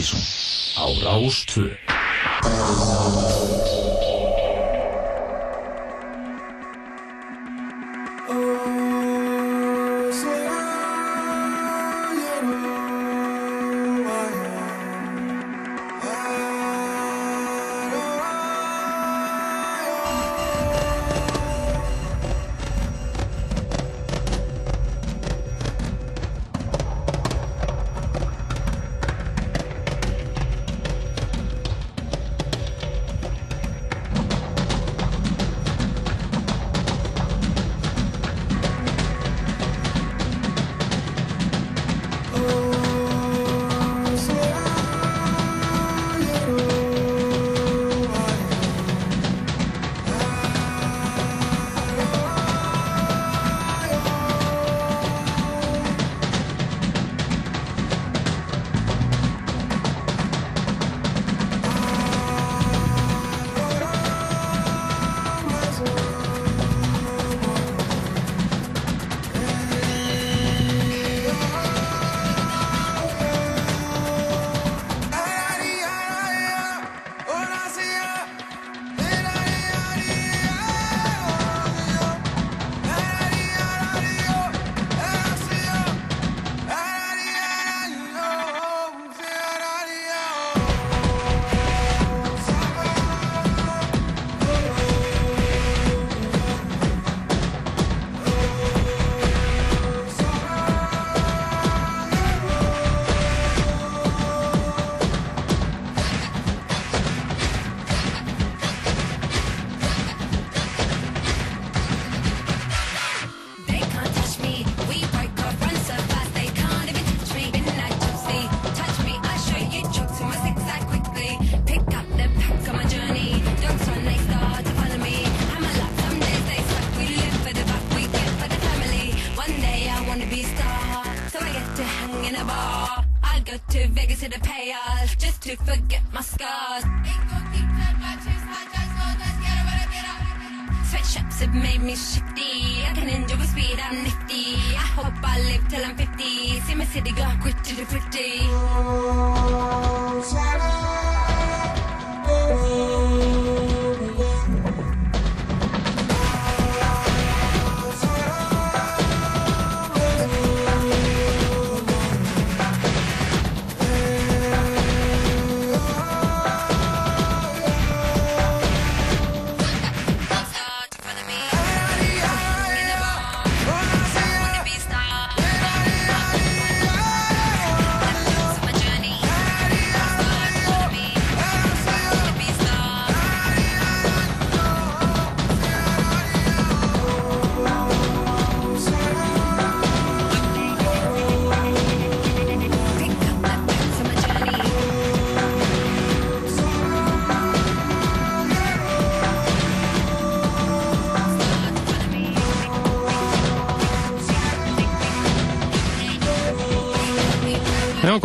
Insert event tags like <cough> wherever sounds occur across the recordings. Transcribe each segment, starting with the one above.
Partíson á Rástvö.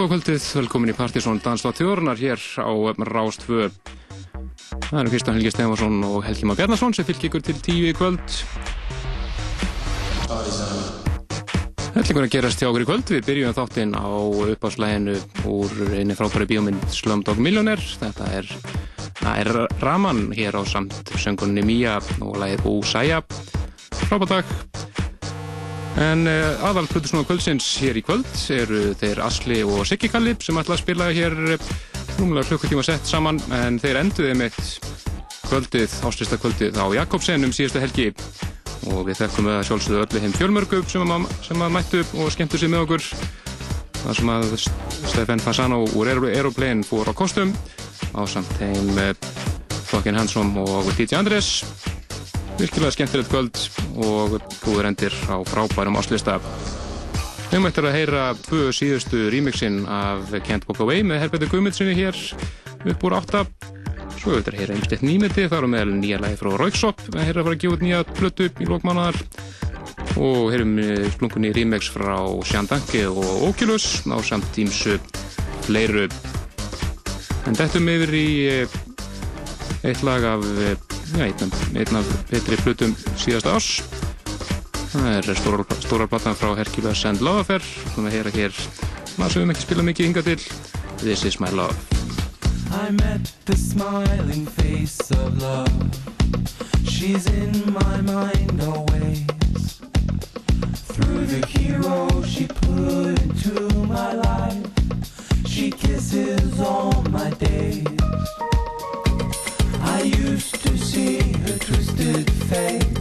Já, góð kvöldið, velkomin í Partíson Danslátt þjóðurnar hér á Rást 2. Það eru Kristján Helgi Stefansson og Helgi Már Bjarnason sem fylgir ykkur til tíu í kvöld. Hellingur að gerast hjá okkur í kvöld. Við byrjum þáttinn á uppáslæginu úr einni frábæri bíómynd Slumdog Millionaire. Þetta er, er Raman hér á samt söngunni Mía og lagið Úsæja. Frábært dag. En uh, aðal Plutusnúða kvöldsins hér í kvöld eru þeir Asli og Siggi Kallip sem ætla að spila hér uh, rúmlega klukkutíma sett saman. En þeir enduði mitt kvöldið, áslista kvöldið á Jakobsen um síðustu helgi. Og við þekkum að sjálfsögðu öllu heim fjölmörgu sem að, sem að mættu og skemmtu sér með okkur. Þar sem að Stefan Fasano úr Aeroplane fór á kostum á samt heim uh, Flokkin Hansson og DJ Andrés. Virkilega skemmtilegt kvöld og góður endir á frábærum áslista. Við mættum að heyra tvö síðustu remixin af Can't Walk Away með Herbeti Guðmundssoni hér upp úr átta. Svo auðvitað að heyra einstætt nýmyndi, þar á meðal nýja lagi frá Rauksop, að heyra að fara að gefa út nýja plötu í lókmánaðar. Og heyrum splungunni remix frá Sjandanki og Oculus á samt tímsu fleiru. En dettum yfir í eh, eitt lag af eh, einn af betri flutum síðast ás það er stórar plattan frá Herkula Sand Lovafer hún að heyra hér maður sem við ekki spila mikið hinga til. This is my love. I met the smiling face of love. She's in my mind always. Through the hero she put into my life. She kisses all my days. I used to see her twisted face.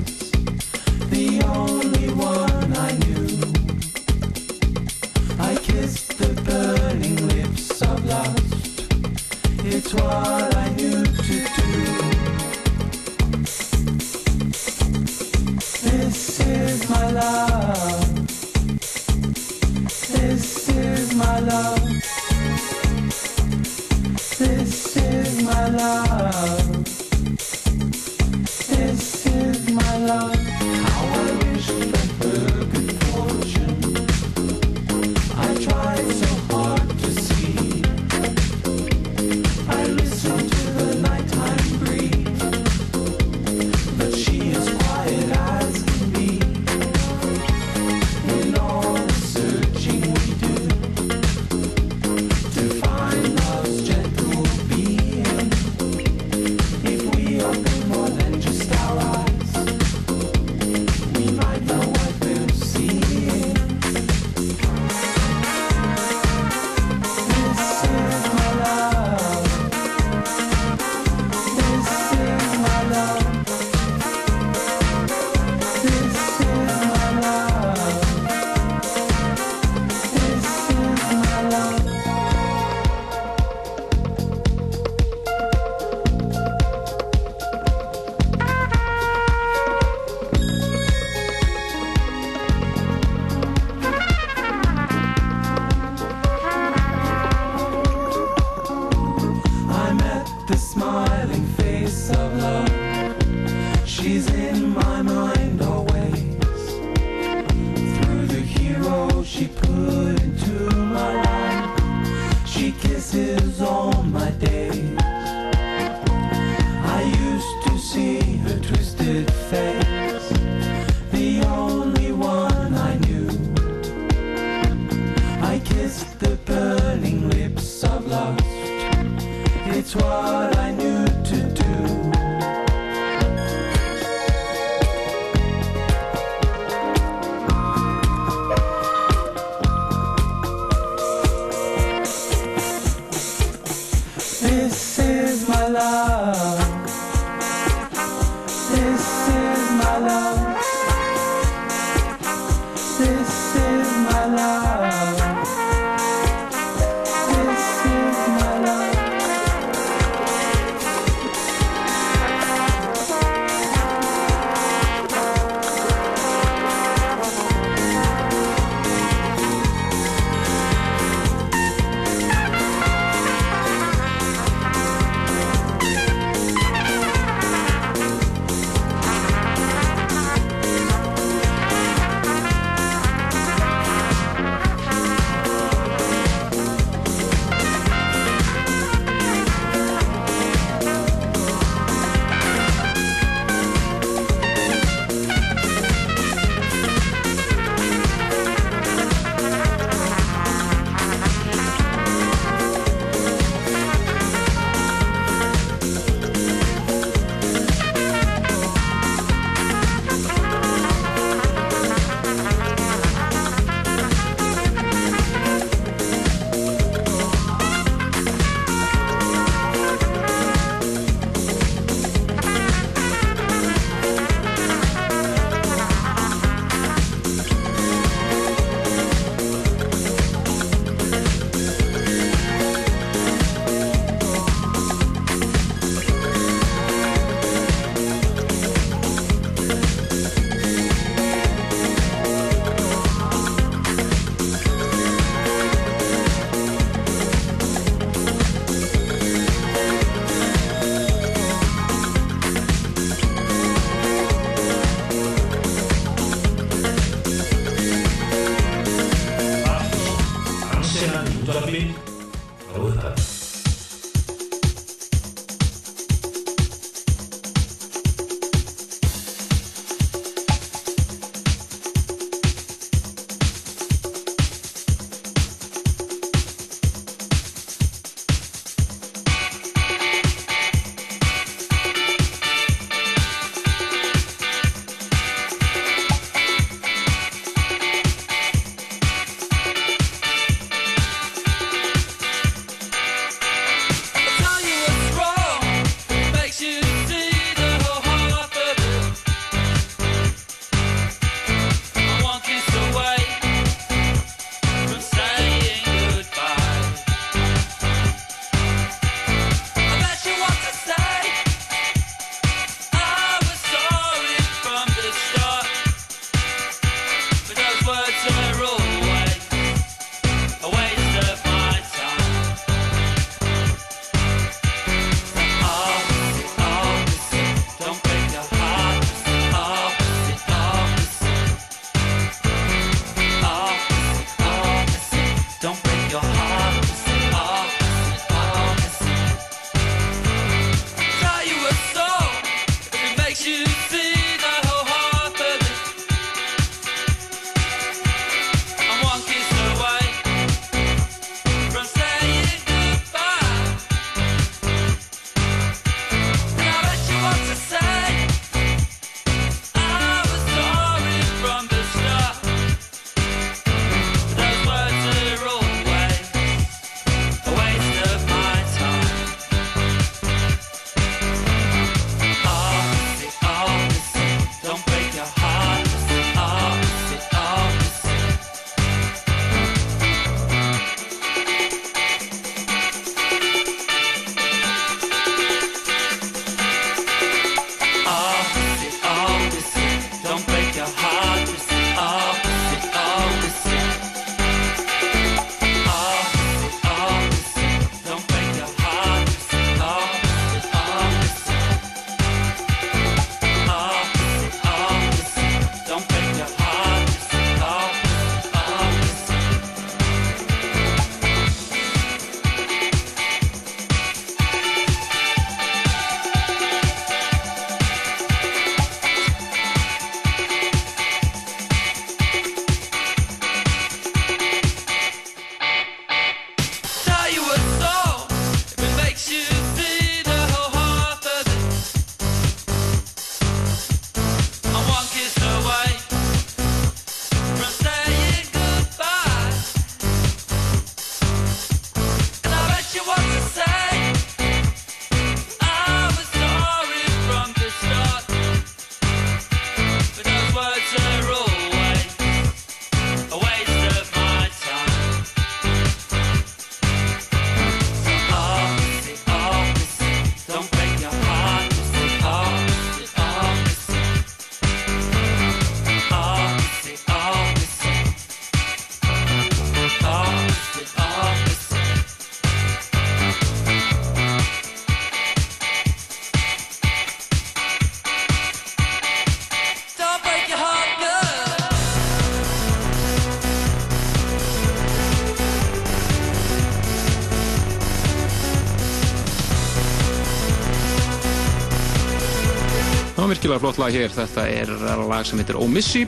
Virkilega flott lag hér. Þetta er lag sem heitir Omissi.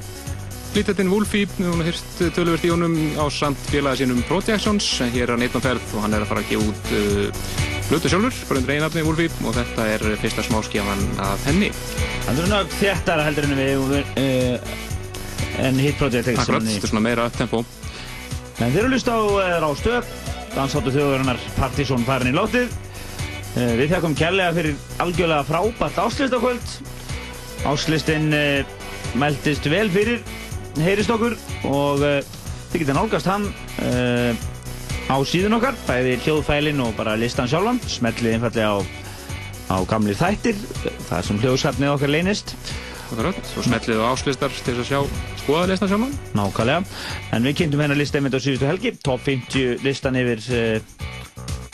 Lítillinn Wolfie, hún har hýrt töluvert í honum á samt félagi sínum Projections. Hér er hann einn á ferð og hann er að fara að gefa út uh, hlutu sjálfur, bara undir einarni Wolfie og þetta er fyrsta smáskjafan af henni. Það er náttúrulega þéttara heldur en við uh, en Hit Project X Akkurat, þetta er svona meira tempo. En þeir eru lust á uh, Rástöð, dansáttu þjóðurinnar Partizón farin í lótið. Uh, við þekkum kærlega fyrir algjörlega frábært áslistakvöld. Áslistinn uh, meldist vel fyrir heyrist okkur og uh, þið getur nálgast hann uh, á síðun okkar, bæði hljóðfælinn og bara listan sjálfan. Smellið einfallega á, á gamli þættir, það sem hljóðsafnið okkar leynist. Akkurat, og smellið á áslistar til að sjá skoðalistan sjálfan. Nákvæmlega. En við kynntum hennar lista einmitt á síðustu helgi, top 50 listan yfir uh,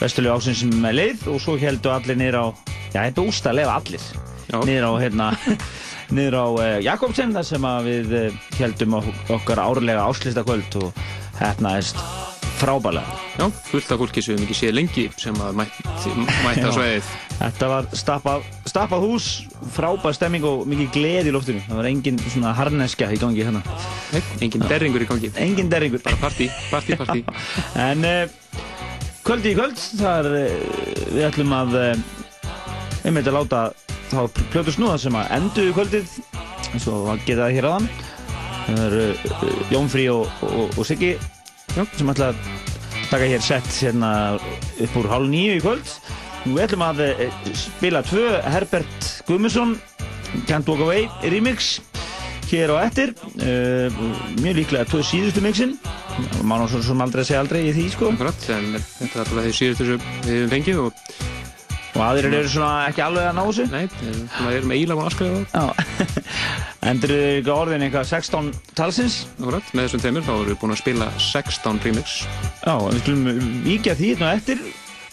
vesturlegu ásins sem er leið og svo heldur allir niður á, já þetta er ústalega allir. Niður á hérna, <laughs> niður á uh, Jakobsen þar sem að við uh, heldum okkar árlega áslistakvöld og hefnaðist frábælega. Já, fullt af fólki sem við mikið séð lengi sem að mætti, á Já. sveiðið. Þetta var stappað, stappað hús, frábær stemming og mikið gleði í loftinu. Það var engin svona harneskja í gangi hérna. Nei, engin derringur í gangi. Engin derringur. Bara partí, partí, partí. <laughs> En uh, kvöldi í kvöld, þar við ætlum að einmitt að láta þá plötu snúða sem að endu í kvöldið eins og að geta það hér aðan. Það eru uh, Jónfrí og, og, og Siggi sem ætla að taka hér sett hérna upp úr hálf nýju í kvöld. Nú við ætlum að uh, spila tvö Herbert Guðmundsson Can't Walk Away remix hér á eftir uh, mjög líklega tvö síðustu mixin má ná svo sem aldrei segja aldrei í því sko Akkurat, en þetta er alltaf því síðustu sem við hefum fengið og og aðrir eru svona ekki alveg að ná þessu nei, við erum eiginlega búin að aðskrifa það. Já. <laughs> endur eru ekki orðin eitthvað 16 talsins Akkurat, með þessum teimur þá erum við búin að spila 16 remix. Já, við skulum víkja því hérna eftir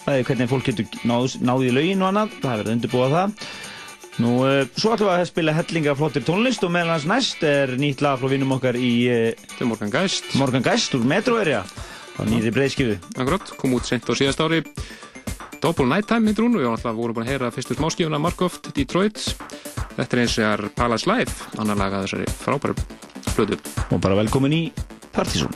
það er hvernig fólk getur náð, náð í lögin og annað, það er verið að undirbúa það Nú, uh, svo ætlum við að spila hellinga flottir tónlist og meðal hans næst er nýtt lag frá vinnum okkar í er Morgan Geist. Morgan Geist úr Metro area á nýri breyðskifu Akkurat, kom út sent á síðast ári. Double Nighttime heitir hún og við vorum búin að heyra fyrstu smáskífuna Markoft Detroit. Þetta er eins og er Palace Live, annar lag að þessari frábæru flötu. og bara velkomin í Partizón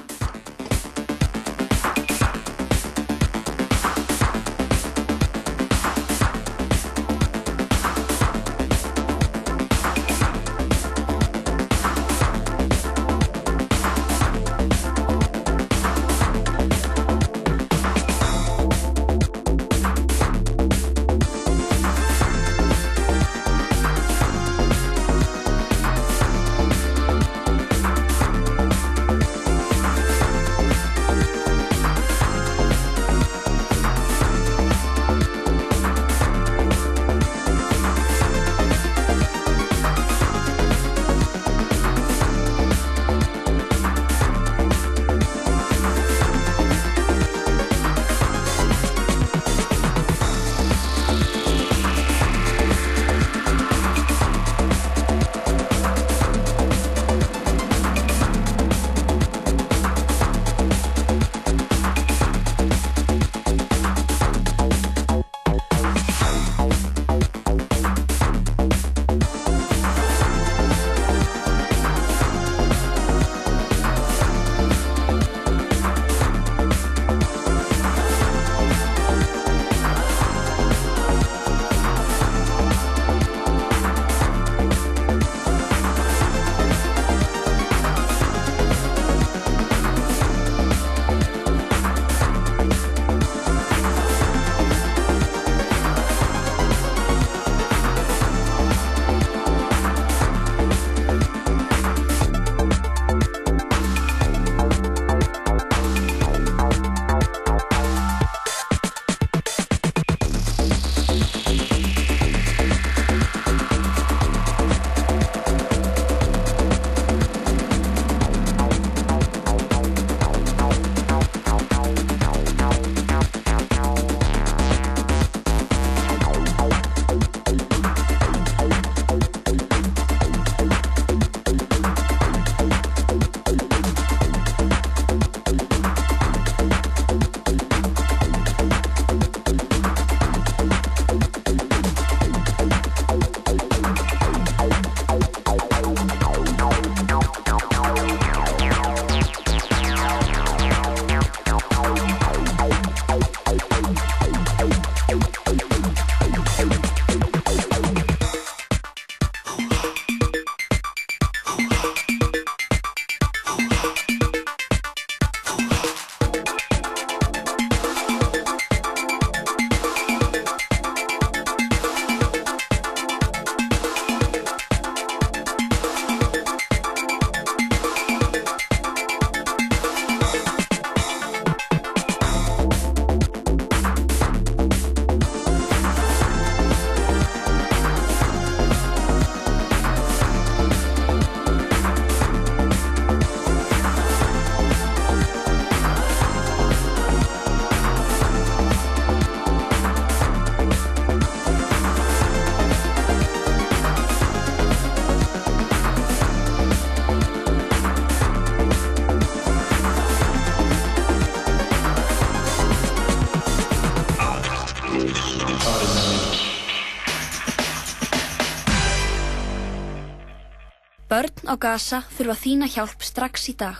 Börn á Gaza þurfa þína hjálp strax í dag.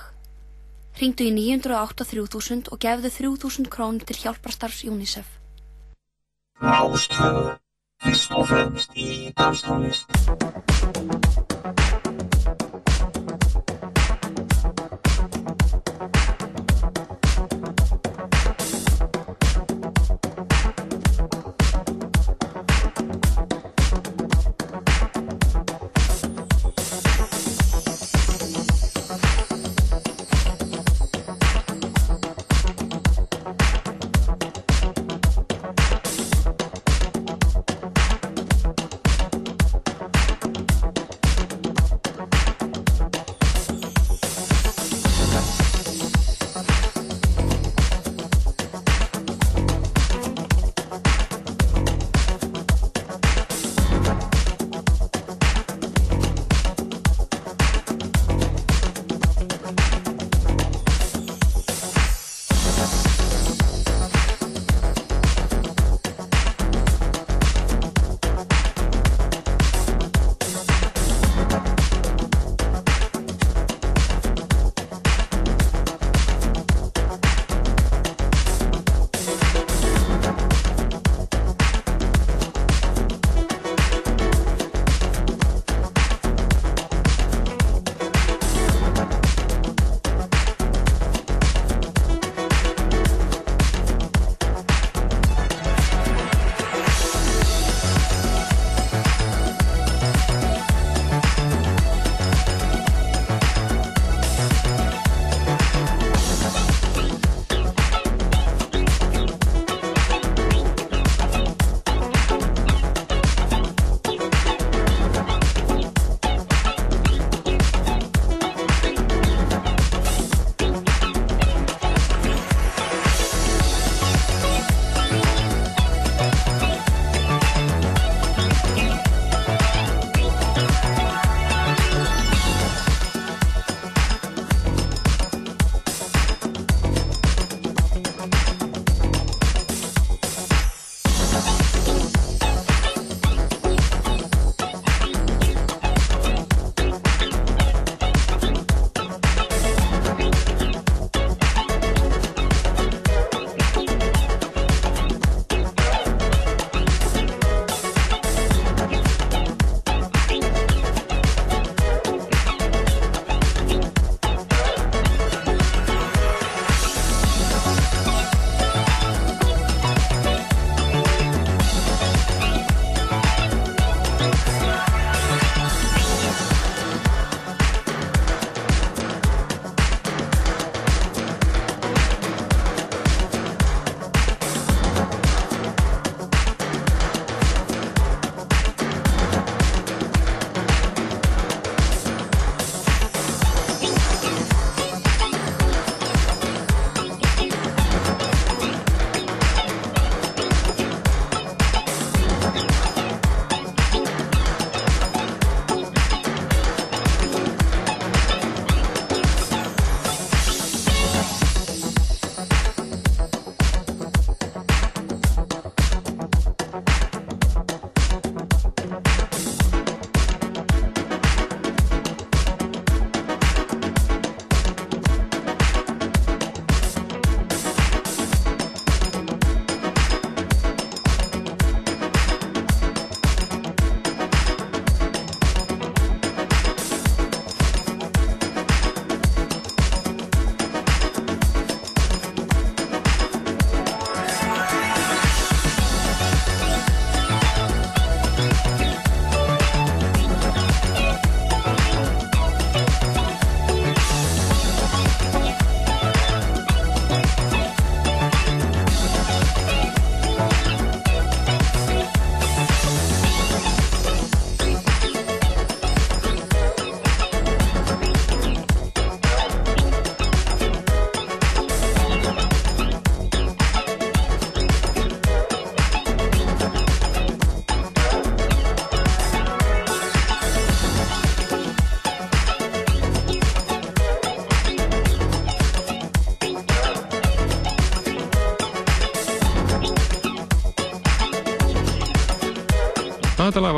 Ringdu í 908 3000 og gefðu 3000 krónur til hjálparstarfs UNICEF. Rástvö, fyrst og fremst í danstónlist.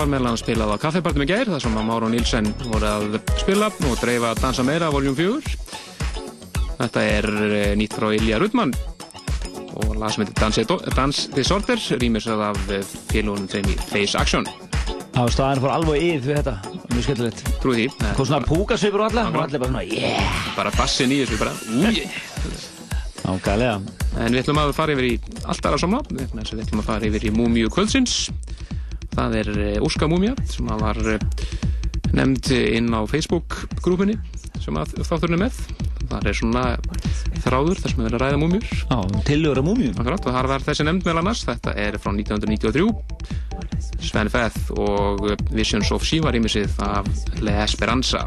Var meðal hann spilað á kaffibartum í gær þar sem að Máru Nílsen voru að spila og dreifa Dansa meira voljum 4 Þetta er eh, nýtt frá Ilja Rudman og lag sem heitir Dance, Dance Disorder rýmisað af eh, félagunum þeim í Face Action Já, staðin fór alveg yfir við þetta. Mjög skemmtilegt. Trúi því, Hvað svona púkasvipur og alla? Og allir bara svona, yeah! bara bassin í þessu bara úi. Ágæðlega. En við ætlum að fara yfir í allt aðra að við ætlum að fara yfir í Múmiu kvöldsins það er eh, Óska Múmia sem að var eh, nefnd inn á Facebook grúpunni sem að þátturinn er með það er svona þráður þar sem er verið að ræða múmjur Já, tillögur af múmíum. Akkurat, og þar var þessi nefnd meðal annars þetta er frá 1993 Sven Feth og Visions of Shiva rýmisið af Le esperanza.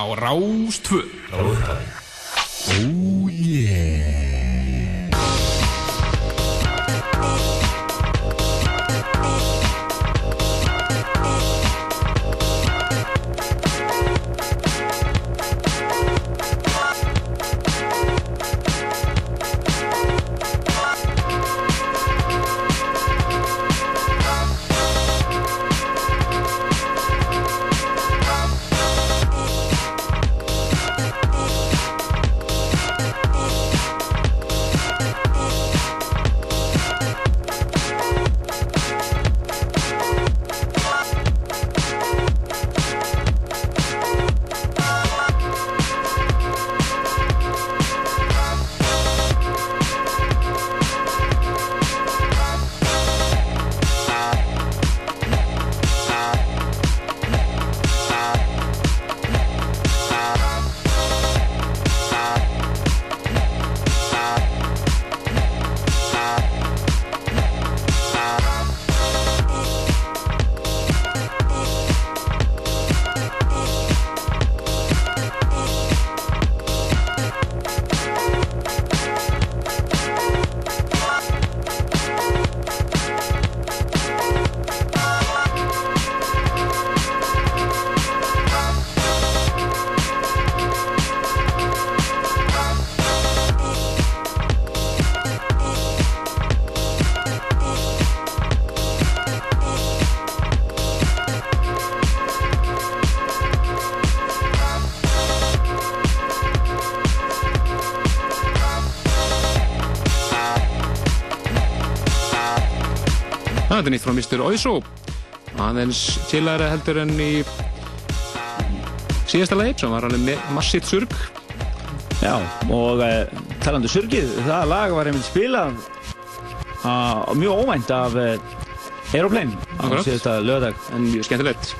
Á Rástvö Það er nýtt frá Mr. Oizo aðeins tilæra heldur en í síðasta leið sem var alveg massíft surg Já, og uh, talandi um surgið, það lag var einmitt spilað uh, mjög óvænt af uh, Aeroplane á síðasta lögadag. en mjög skemmtilegt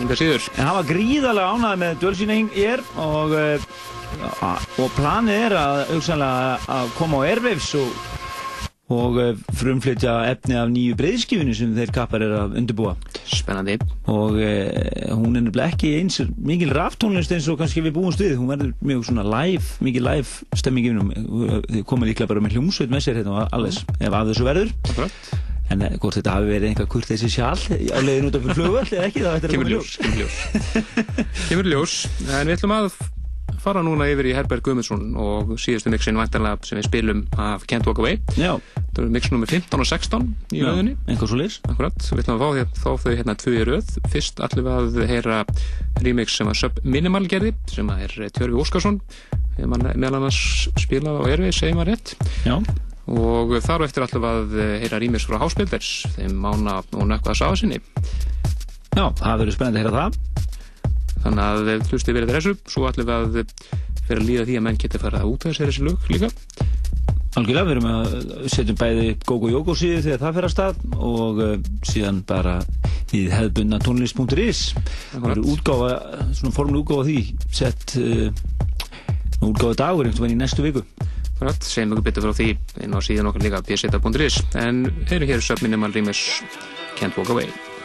En hann var gríðarlega ánægð með dvöl sína hing- hér og, uh, og planið er að, að koma á Airwaves og, og uh, frumflytja efni af nýju breyðskifinu sem þeir kappar er að undirbúa. spennandi. Og uh, hún er nefnilega ekki eins mikil raftónlist eins og kannski við búumst við. Hún verður mjög svona live, mikið live stemminginum, þið komið líklega bara með hljómsveit með sér hérna alles, ef að þessu verður. Akkurat. en uh, hvort þetta hafi verið einhver kurt þessi sjál á leiðin út af flugvöld eða ekki, það ættir að kemur koma í ljós kemur ljós. <laughs> Kemur ljós. En við ætlum að fara núna yfir í Herberg Guðmundsson og síðustu mixin væntanlega sem við spilum af Can't Walk Away. Já, það eru mix nummer 15 og 16 í já, rauðinni einhver svo leys Akkurat, við ætlum að fá, hér, fá þau hérna tvö í röð. Fyrst ætlum við að heyra remix sem að Sub Minimal gerði sem að er Tjörfi Óskarsson mann meðal annars spilað á Erfi, segjum að rétt. Já, og þar á eftir ætlum við að heyra remix frá Háspilders þeim mána og nökkvað sáða sinni. Já, það verður spennandi að heyra það þannig að hlustið verið þessu svo ætlum við að fyrir að líða því að menn geti farið að út af þessi lög líka. Algjörlega, við erum að setjum bæði Gogo Jóko síðu þegar það fer að stað og uh, síðan bara í hefðbunna tónlist.is það verður útgáfa, svona formlu útgáfa því. Sett uh, útgáfa dagur einhvern veginn í næstu viku. Akkurat, segjum okkur betur frá því inn á síðan okkar líka pseta.is en heyrum hér Sub Minimal remix Can't Walk Away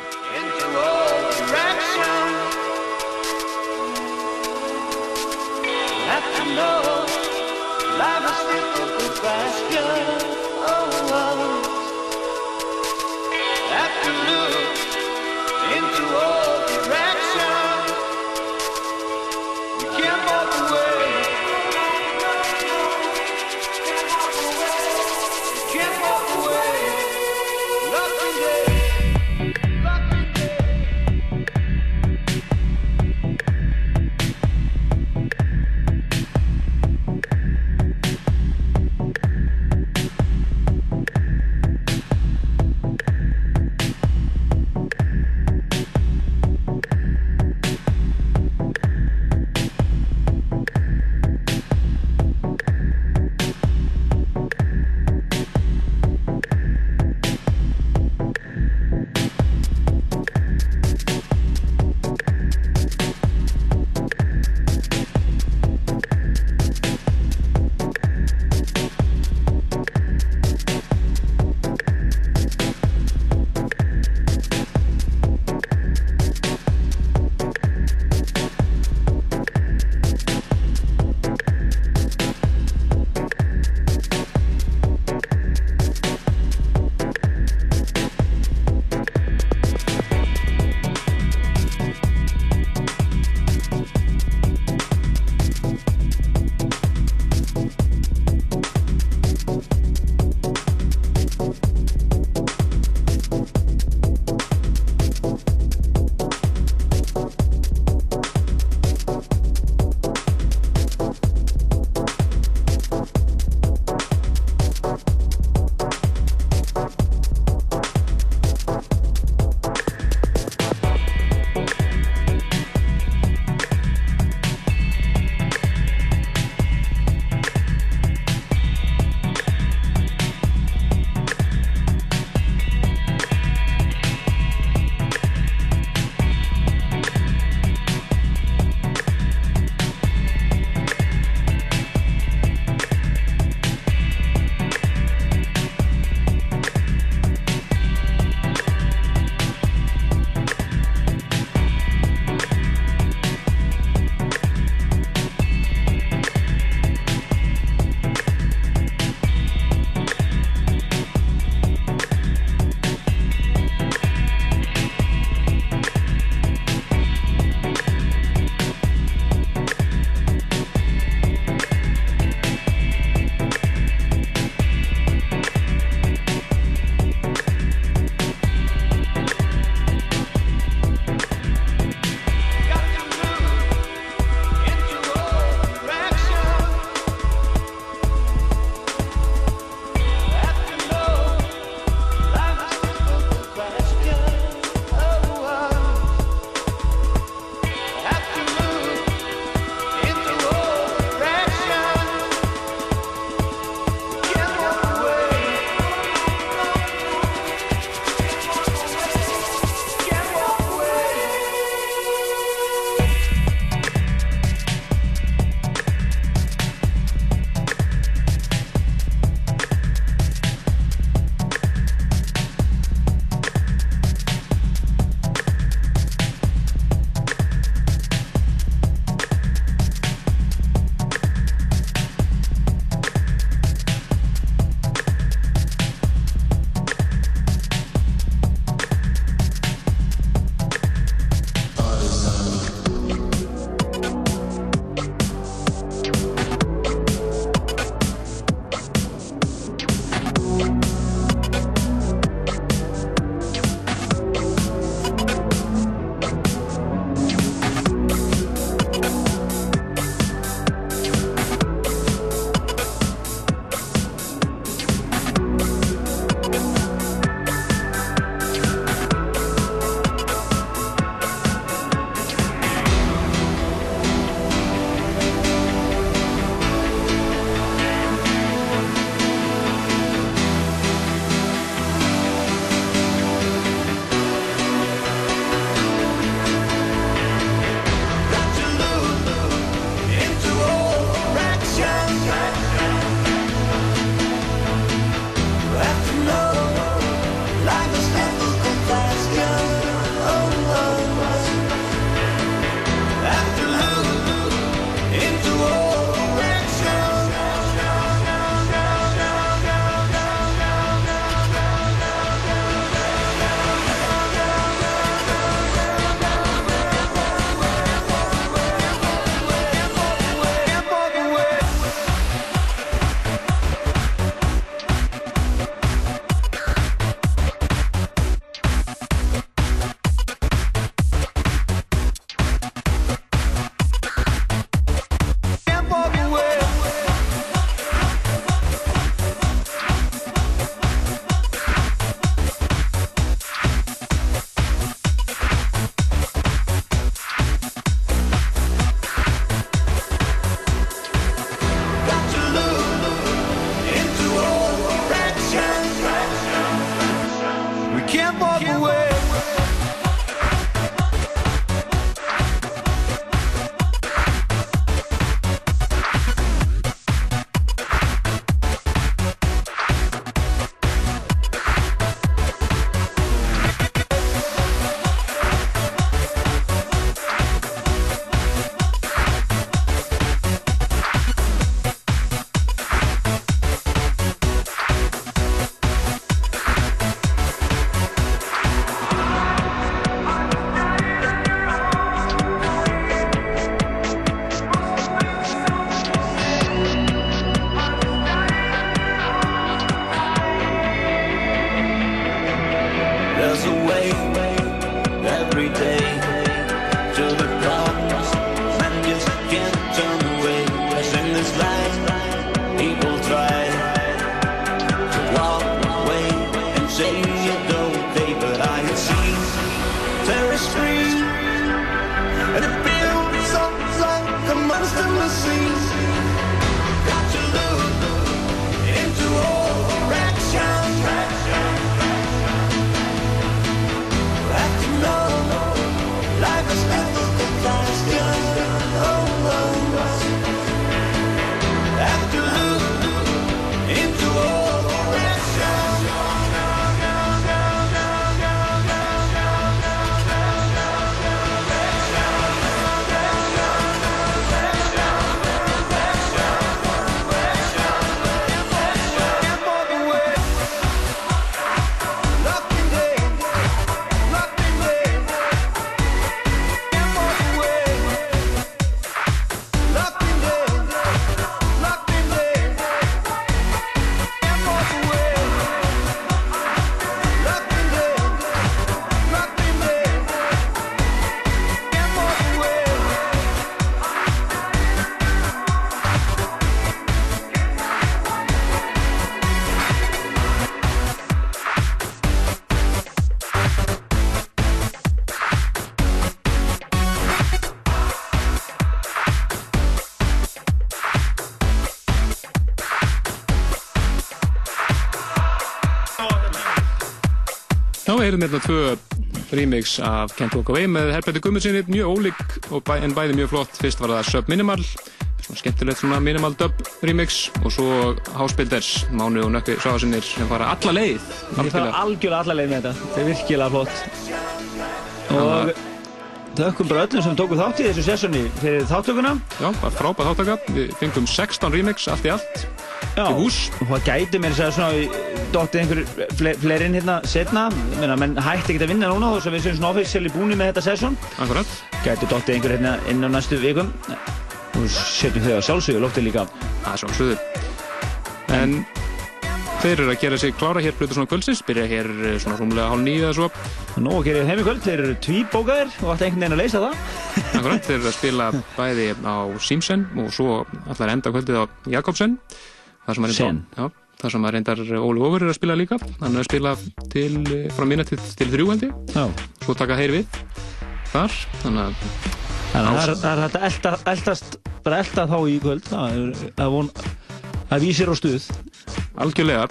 Við erum hérna tvö remix af Can't Walk Away með Herbæti Gummersinni, mjög ólík og bæ, en bæði mjög flott. Fyrst var það Sub Minimal, svona skemmtilegt svona minimal dub remix og svo House Builders, Mánu og Nökki Sváðarsinnir sem fara alla leið. Ég fara algjörlega alla leið með þetta. Þetta er virkilega flott. Og þökkum bara öllum sem tóku þátt í þessu sessjoni fyrir þáttökuna. Já, var frábæð þáttaka. Við fengum 16 remix allt í allt. Já, og það gæti mér að segja svona dottið einhver fle fleirinn hérna setna. Ég meina, menn hætti ekkert að vinna núna þó sem við séum svona officially búinir með þetta sesjón. Akkurat. Gæti dottið einhver hérna inn á næstu vikum. Og setjum þau á sjálfsögðu loftið líka. Það er svona suður. En þeir eru að gera sig klára hér Plutur svona kvöldsins, byrja hér eh, svona rúmlega hálf nýju eða svo. Nú að gera þeim í kvöld, þeir eru tvíbókaðir og ætti einhvern veginn að leysa það. <laughs> Akkurat, þeir eru að spila bæði á Simpson og svo allar enda kvöldið á Jakobsen. Það Sen. já, það sem að reyndar Óli Óver er að spila líka. Hann er að spila til, eh, frá minna til, til þrjú held ég. Já. Svo taka þeir við þar. Þannig að Þannig að það er- það er hægt að eldast, bara elta þá í kvöld. Það er að von, að vísir á stuð. algjörlega.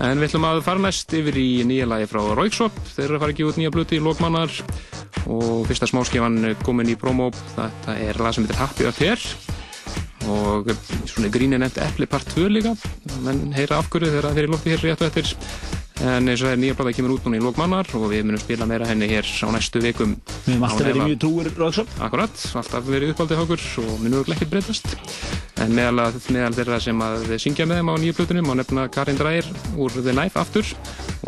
En við ætlum að fara næst yfir í nýja lagi frá Rauksop. Þeir eru að fara gefa út nýja blötu í lokmannar og fyrsta smáskifan komin í promo. Þetta er lag sem heitir Happy Up Here og svona gríni nefnt Epli part 2 líka. Menn heyra af hverju þegar þeir eru lótti hér rétt og eftir. En eins og það er nýja blöta kemur út núna í lokmannar og við munum spila meira henni hér á næstu vikum. Við hefum alltaf verið mjög trúir Rauksop. Akkurat, alltaf verið uppaldið hjá okkur og munur ekki breytast. En meðal, að, meðal þeirra sem að syngja með þeim á nýju plötunum má nefna Karin Dreyer úr The Knife aftur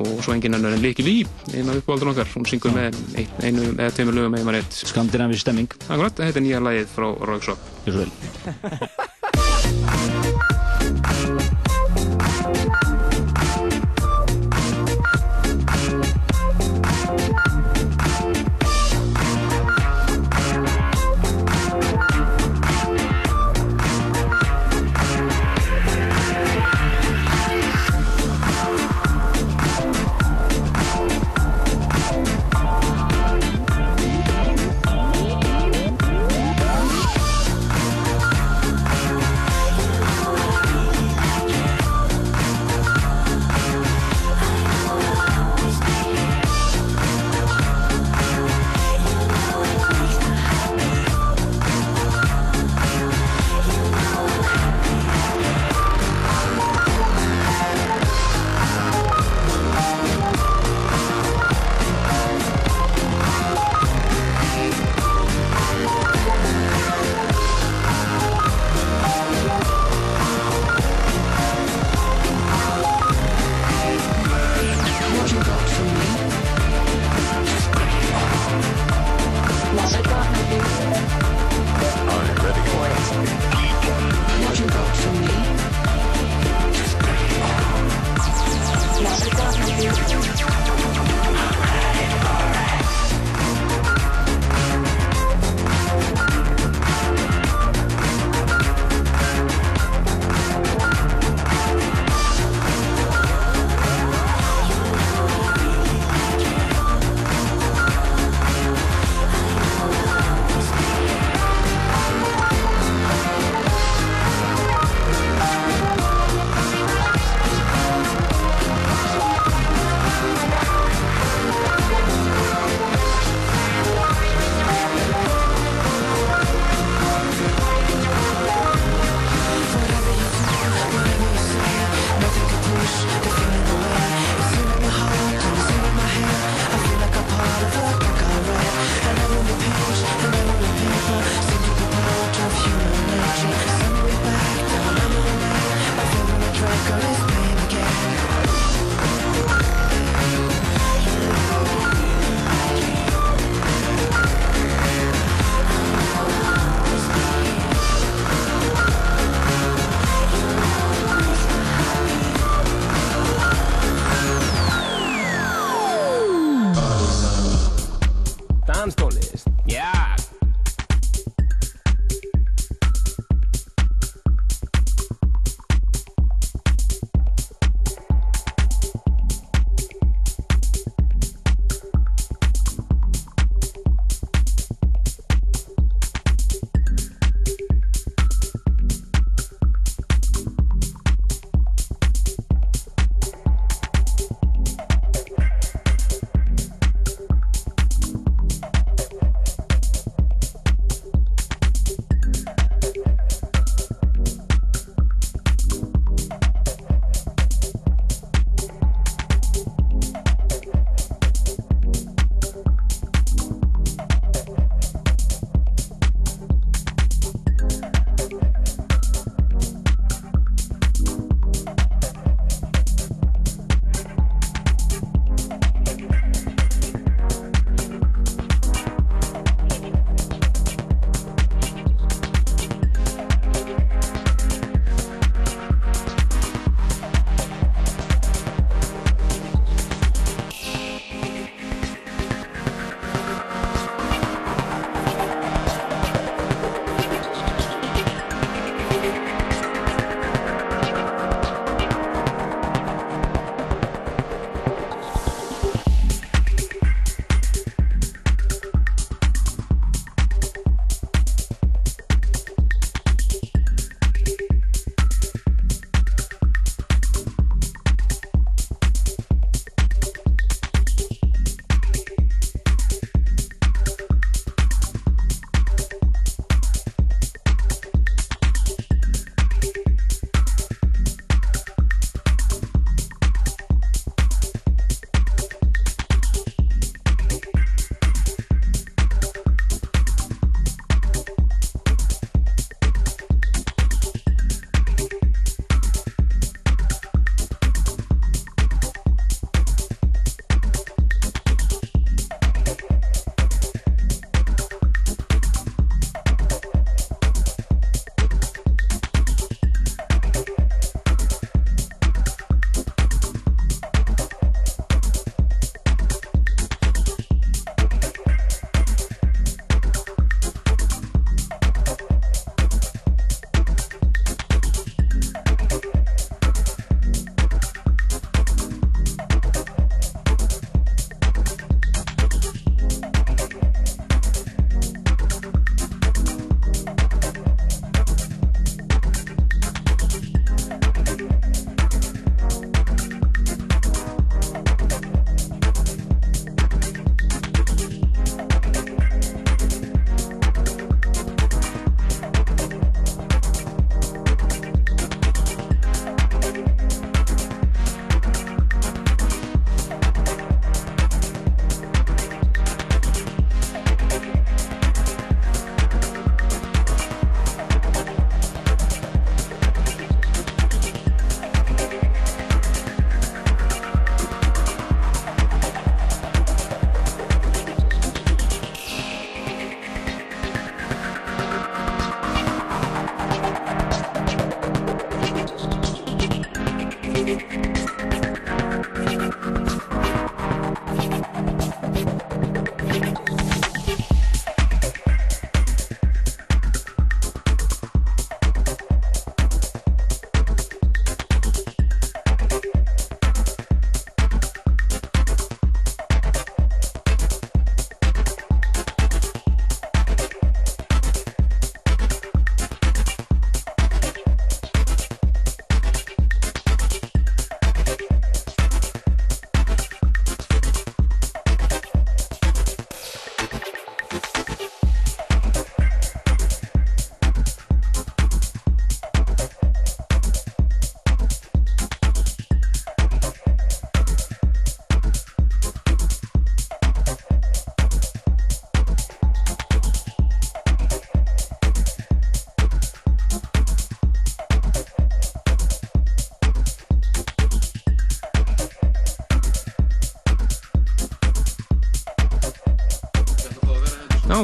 og svo engin annar en Liki Lee, eina af uppáldun okkar. Hún syngur með ein, einu eða tveimur lögum eða maður eitt. Skandinavísk stemming. Akkurat, þetta er nýja lagið frá Rogsop. <laughs> List. Yeah.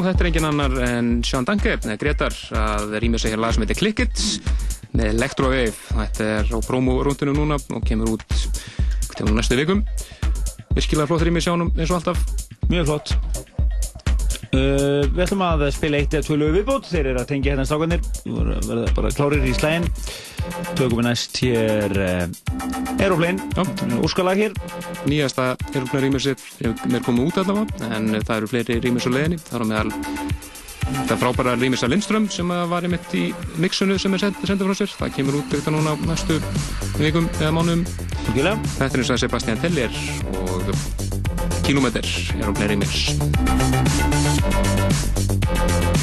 Þetta er engin annar en Sean Danke, Gretar, að rýma sig hér lag sem heitir Click It með Electro-Wave. Þetta er á promo-rúndinu núna og kemur út kemur næstu vikum. Virkilega flott rými sjánum eins og alltaf. Mjög flott. Uh, við ætlum að spila eitt eða tvö lögu viðbót. Þeir eru að tengja hérna strákanir. Við verðum bara klárir í slægin. Tökum við næst hér uh, Aeroplane. Úrskalag hér. Nýjasta Aeroplane rýmisir er komið út allavega, en það eru fleiri rýmis á leiðinni. Það eru meðal það frábæra rýmis að Lindström sem var einmitt í mixunu sem er send, sendið frá sér. Það kemur út þetta núna á næstu vikum eða. Tókilega. Þetta er eins og Sebastian Teller og Kilometer Aeroplane rýmis. It's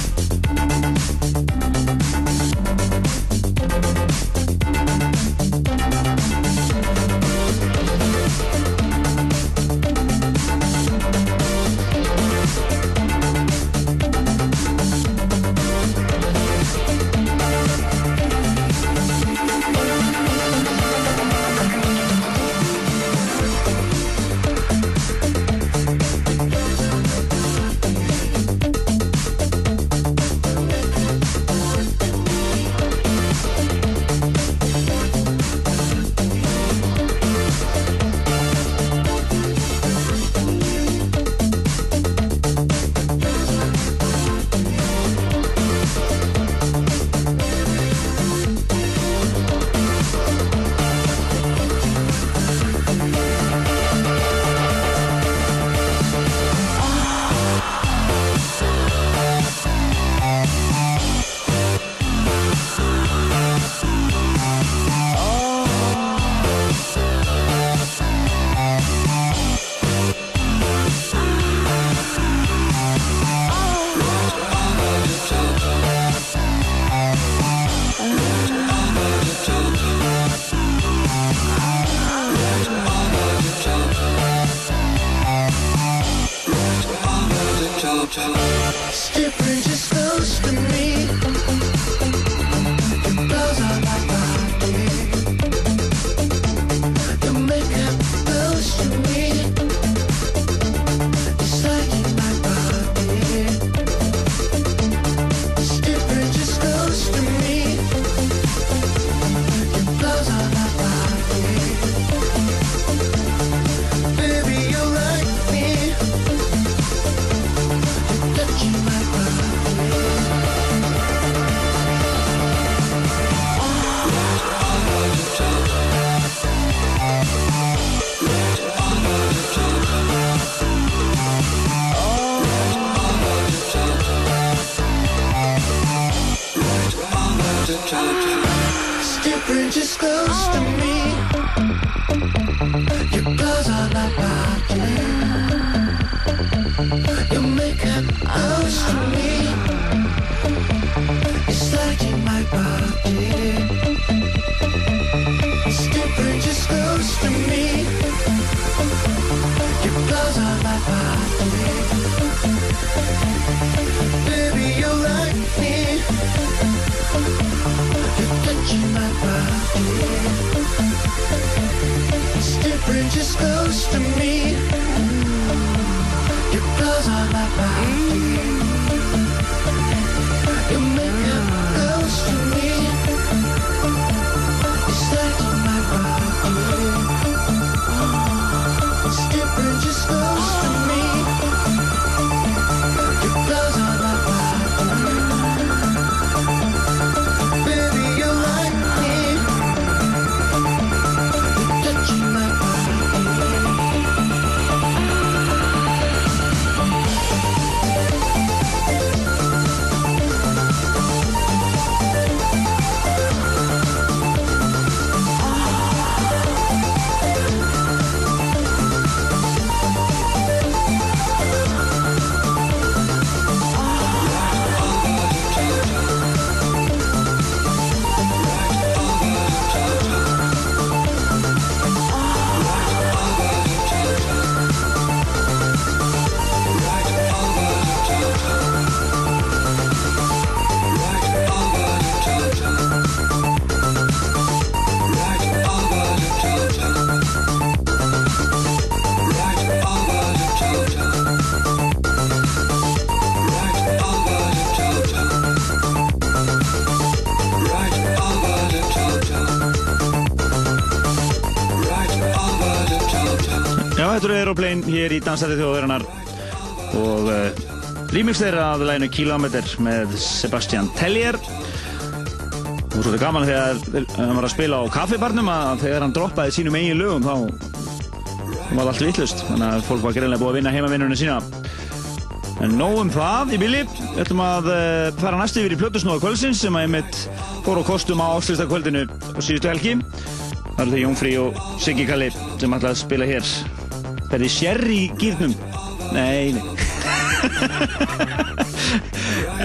Dansæti þjóðverðarnar og uh, remix þeirra af læginu Kilometer með Sebastian Tellier. Og svo er þetta gaman þegar hann var að spila á kaffibarnum að þegar hann droppaði sínum eigin lögum þá var allt vittlust þannig að fólk var greinlega búið að vinna heimavinnunum sína. En nóg um það í bili. Við ætlum að uh, fara næst yfir í Plötusnóða kvöldsins sem að ég mitt fór á kostum á áslýstakvöldinu á síðustu helgi. Það eru þau Jónfrí og Siggi Kalli sem ætla að spila hér Ferði sherry gýrnum Nei, nei.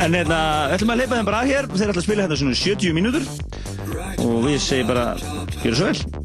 En hérna, ætlum að leipa þeim bara að hér. Þeir ætla að spila hérna svona 70 mínútur. Og við segjum bara, gjör svo vel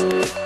Música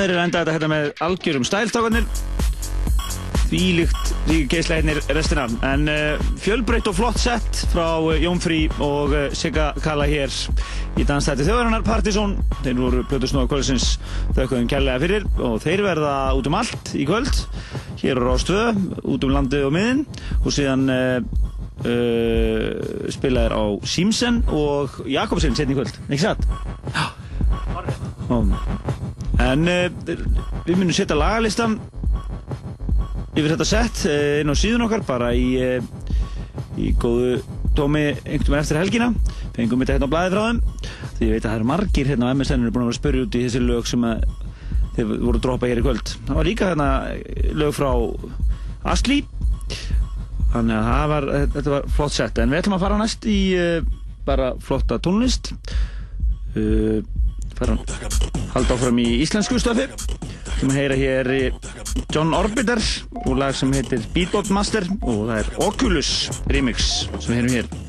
þeir eru enda þetta hérna með algjörum stælstákanir því líkt geisla hérna restina. En uh, fjölbreytt og flott sett frá uh, Jónfrí og uh, Sigga Kalla hér í dansstætti þjóðarinnar Partizón. Þeir voru Plötusnóða kvöldsins þauðkvæðum kærlega fyrir og þeir verða út um allt í kvöld hér á Rástvö, út um landið og miðin. Og síðan uh, spila þeir á Símsen og Jakobsen setni kvöld, ekki satt? En uh, við munum setja lagalistan yfir þetta sett uh, inn á síðun okkar bara í, uh, í góðu tómi einhvern veginn eftir helgina. Fengum þetta hérna á blæði frá þeim. Því ég veit að það eru margir hérna á MSN eru búin að vera að spyrja út í þessi lög sem þeir voru að droppa hér í kvöld. Það var líka hérna lög frá Asli þannig að það var, þetta var flott sett en við ætlum að fara næst í bara flotta tónlist. Uh, fara halda áfram í íslensku stöfi sem heyra hér í John Orbiter og lag sem heitir Beatbot Master og það er Oculus remix sem heyrum hér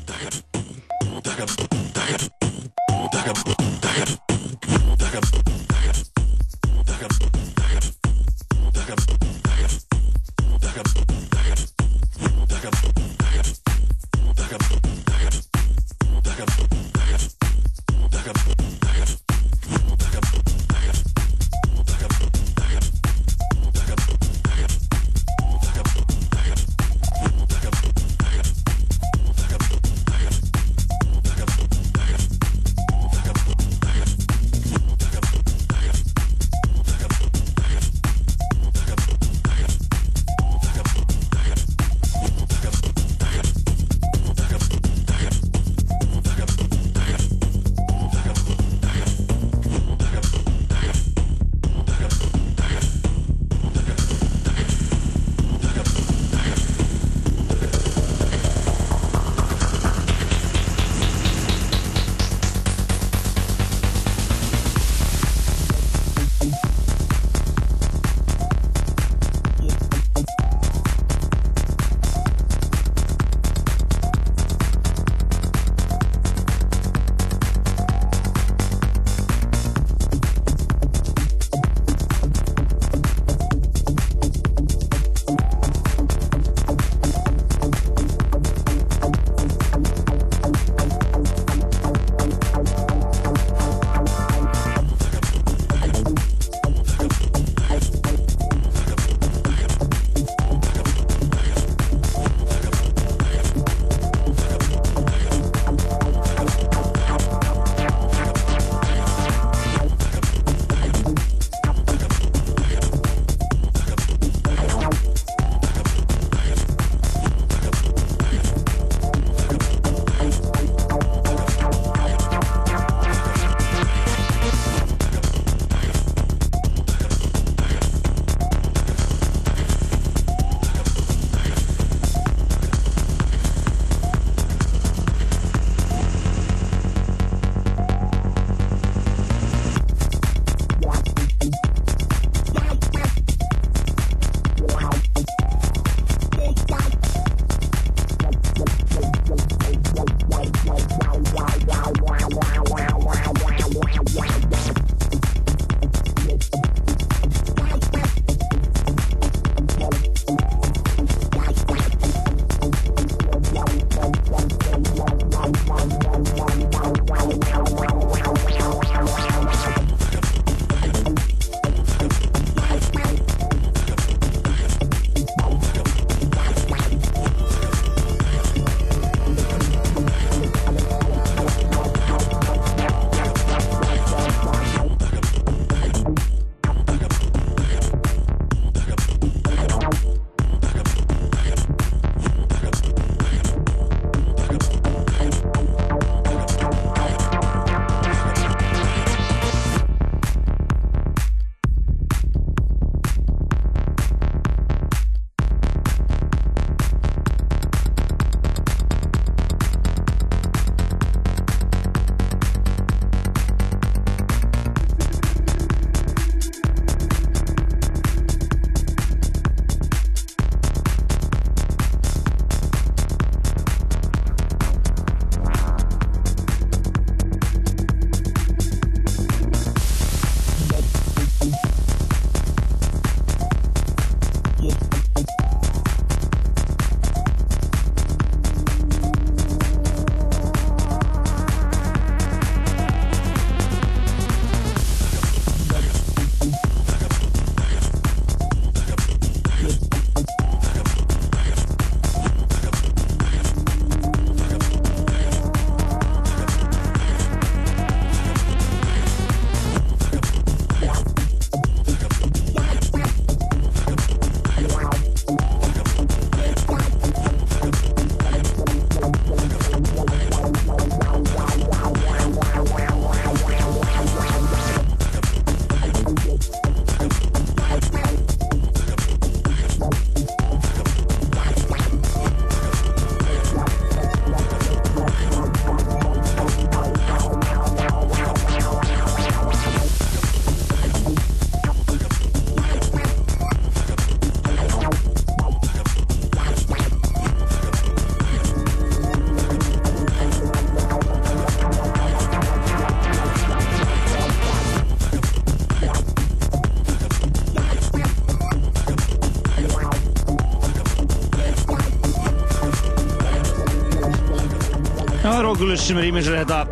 Oculus sem er ímyndislega þetta.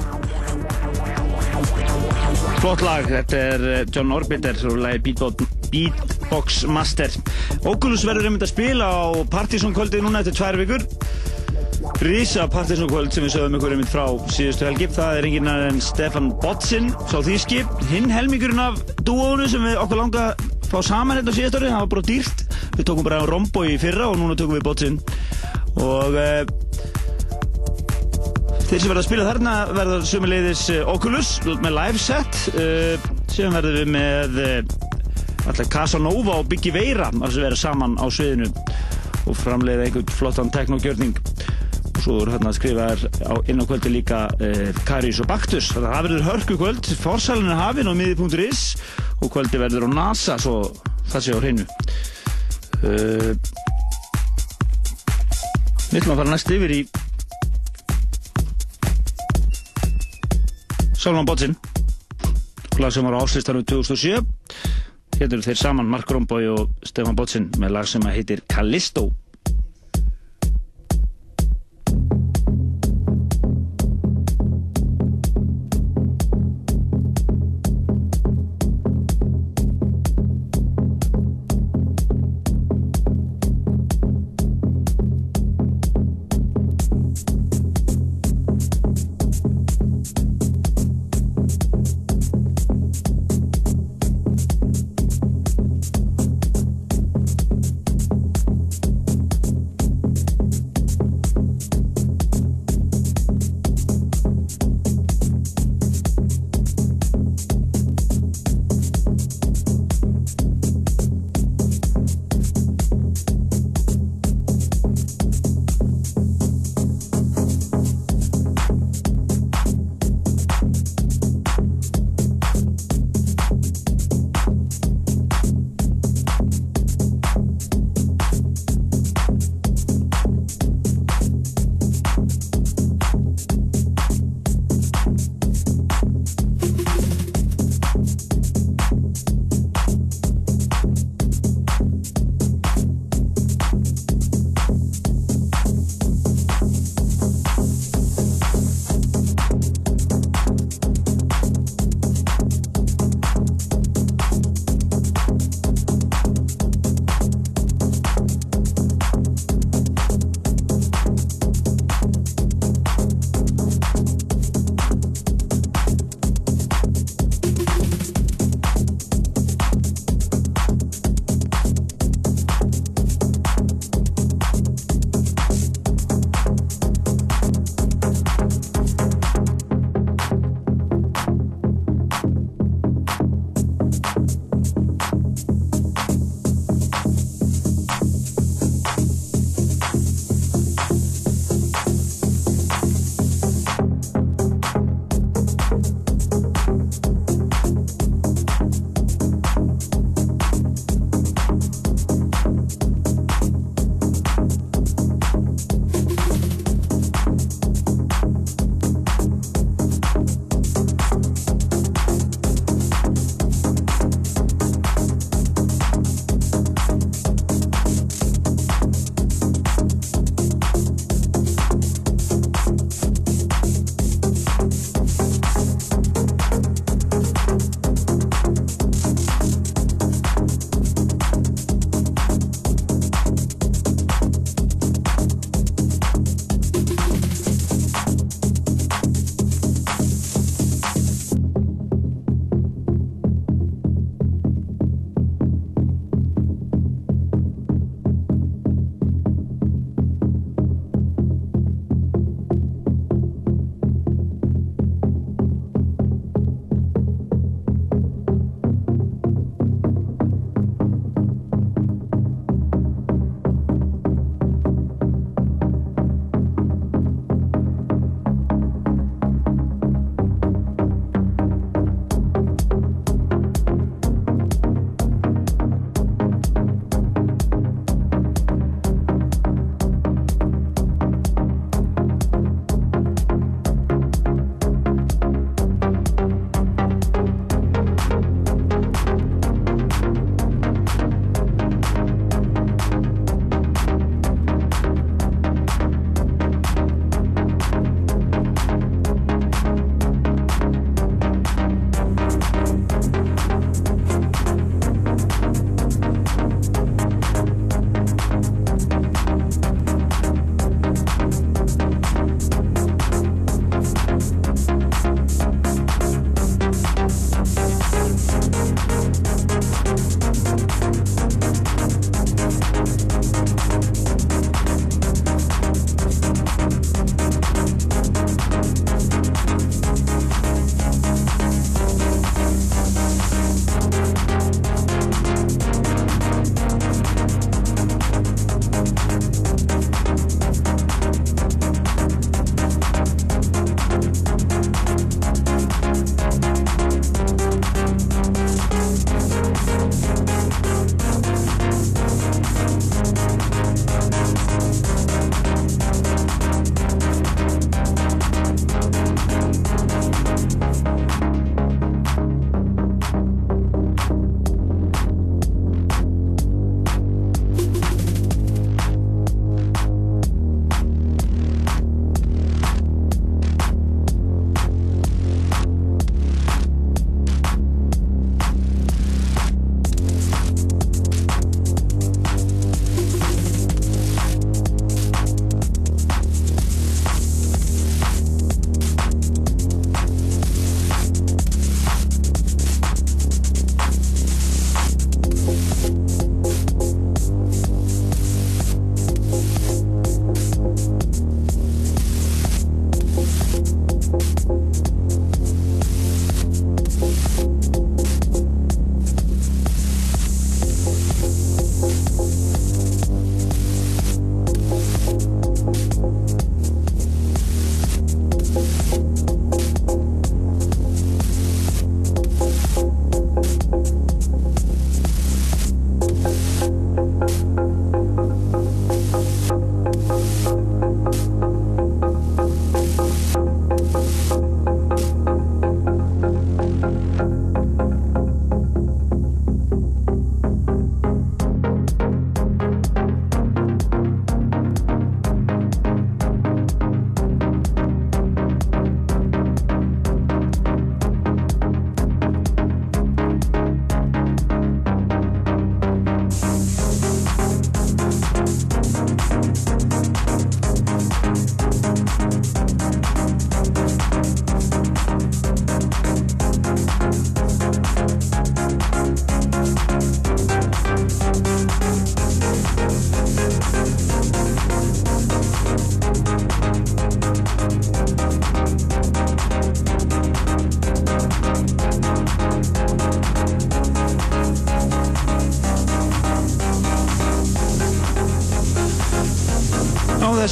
Flott lag, þetta er eh, John Orbiter og lagi Beatbox, Beatbox Master. Oculus verður einmitt að spila á Partisan kvöldið núna eftir tvær vikur. Rísa Partisan kvöld sem við sögum ykkur einmitt frá síðustu helgi. Það er enginn en Stefan Botsin sá þýski, hinn helmingurinn af dúónu sem við okkur langa fá saman hérna á síðast ári, það var bara dýrt. Við tókum bara Rombo í fyrra og núna tókum við Botsin og uh, Þeir sem verða að spila þarna verða sömuleiðis eh, Oculus með live set uh, sem verður við með uh, alltaf Casanova og Biggie Veira að vera saman á sviðinu og framleiða einhvern flottan teknogjörning. Og svo er hérna að skrifa þær á, inn á kvöldi líka Karius og Baktus. Þannig að það verður hörku kvöld Forsælun er hafin á miði.is og kvöldi verður á NASA svo það sé á hreinu. Við ætlum að fara næst yfir í Salman Botsin lag sem var á áslistanum 2007 hérna eru þeir saman Mark Romboy og Stefan Botsin með lag sem heitir Callisto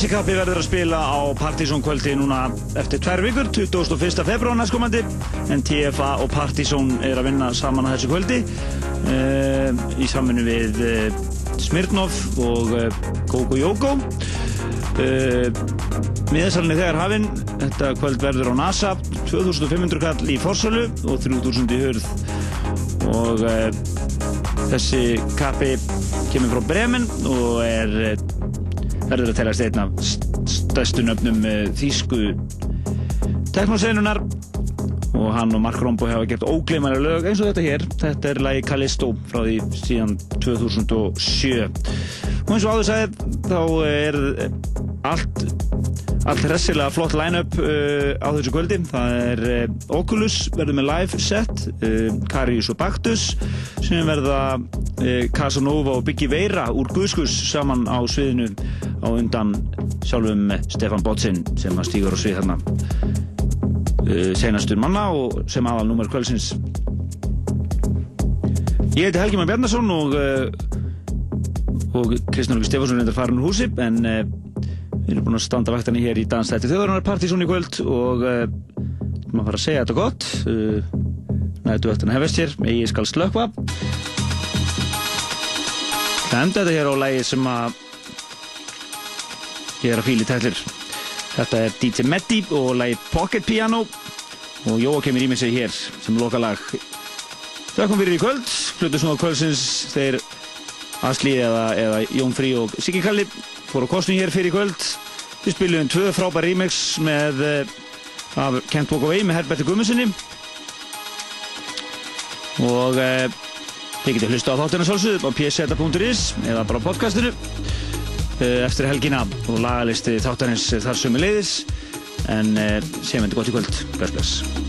þessi kappi verður að spila á Partizón kvöldi núna eftir tvær vikur, 21. februar næstkomandi en TFA og Partizón er að vinna saman að þessu kvöldi uh, í samfunni við uh, Smirnov og uh, Gogo Yogo uh, miðasalni þegar hafinn þetta kvöld verður á NASA 2500 kall í Forsölu og 3000 í hurð og þessi kappi kemur frá Bremen og er verður að telast einn af stærstu nöfnum uh, þýsku teknoseinunar og hann og Mark Rombo hafa gert ógleymanlega lög eins og þetta hér. Þetta er lagi Callisto frá því síðan 2007 og eins og áður sagði þá er allt allt hressilega flott line-up uh, á þessu kvöldi. Það er uh, Oculus verður með live set uh, Karius og Baktus sem verða Casanova og Biggie Veira úr Guðskus saman á sviðinu á undan sjálfum Stefan Botsin sem að stígur á svið þarna uh, senastur manna og sem aðal nummer kvöldsins. Ég heiti Helgi Már Bjarnason og uh, og Kristján Lóki Stefansson er farin úr húsi en uh, við erum búin að standa vaktinni hér í Dansstætti þjóðarinnar partysón í kvöld og uh, maður fara að segja þetta gott nættu vaktinni hefist hér ég skal slökva enda þetta hér á lægi sem að ég er að fíli tætlir þetta er DJ Meddi og lægi Pocket Piano. Og Jóa kemur í mig sig hér sem lokalag. Þakkum fyrir í kvöld. Hlutu svona kvöldsins þeir Asli eða, eða Jón Frí og Siggi Kalli fóru á kostnum hér fyrir í kvöld. Við spilum tvö frábær remix með uh, af Kent Walk Away með Herberti Gummisinni og uh, þið getur hlusta á þáttina sálsögðu á pseta.is eða bara á podcastinu eftir helgina og lagalisti þáttarins þar sömu leiðis en uh, séum þetta gott í kvöld. Bless bless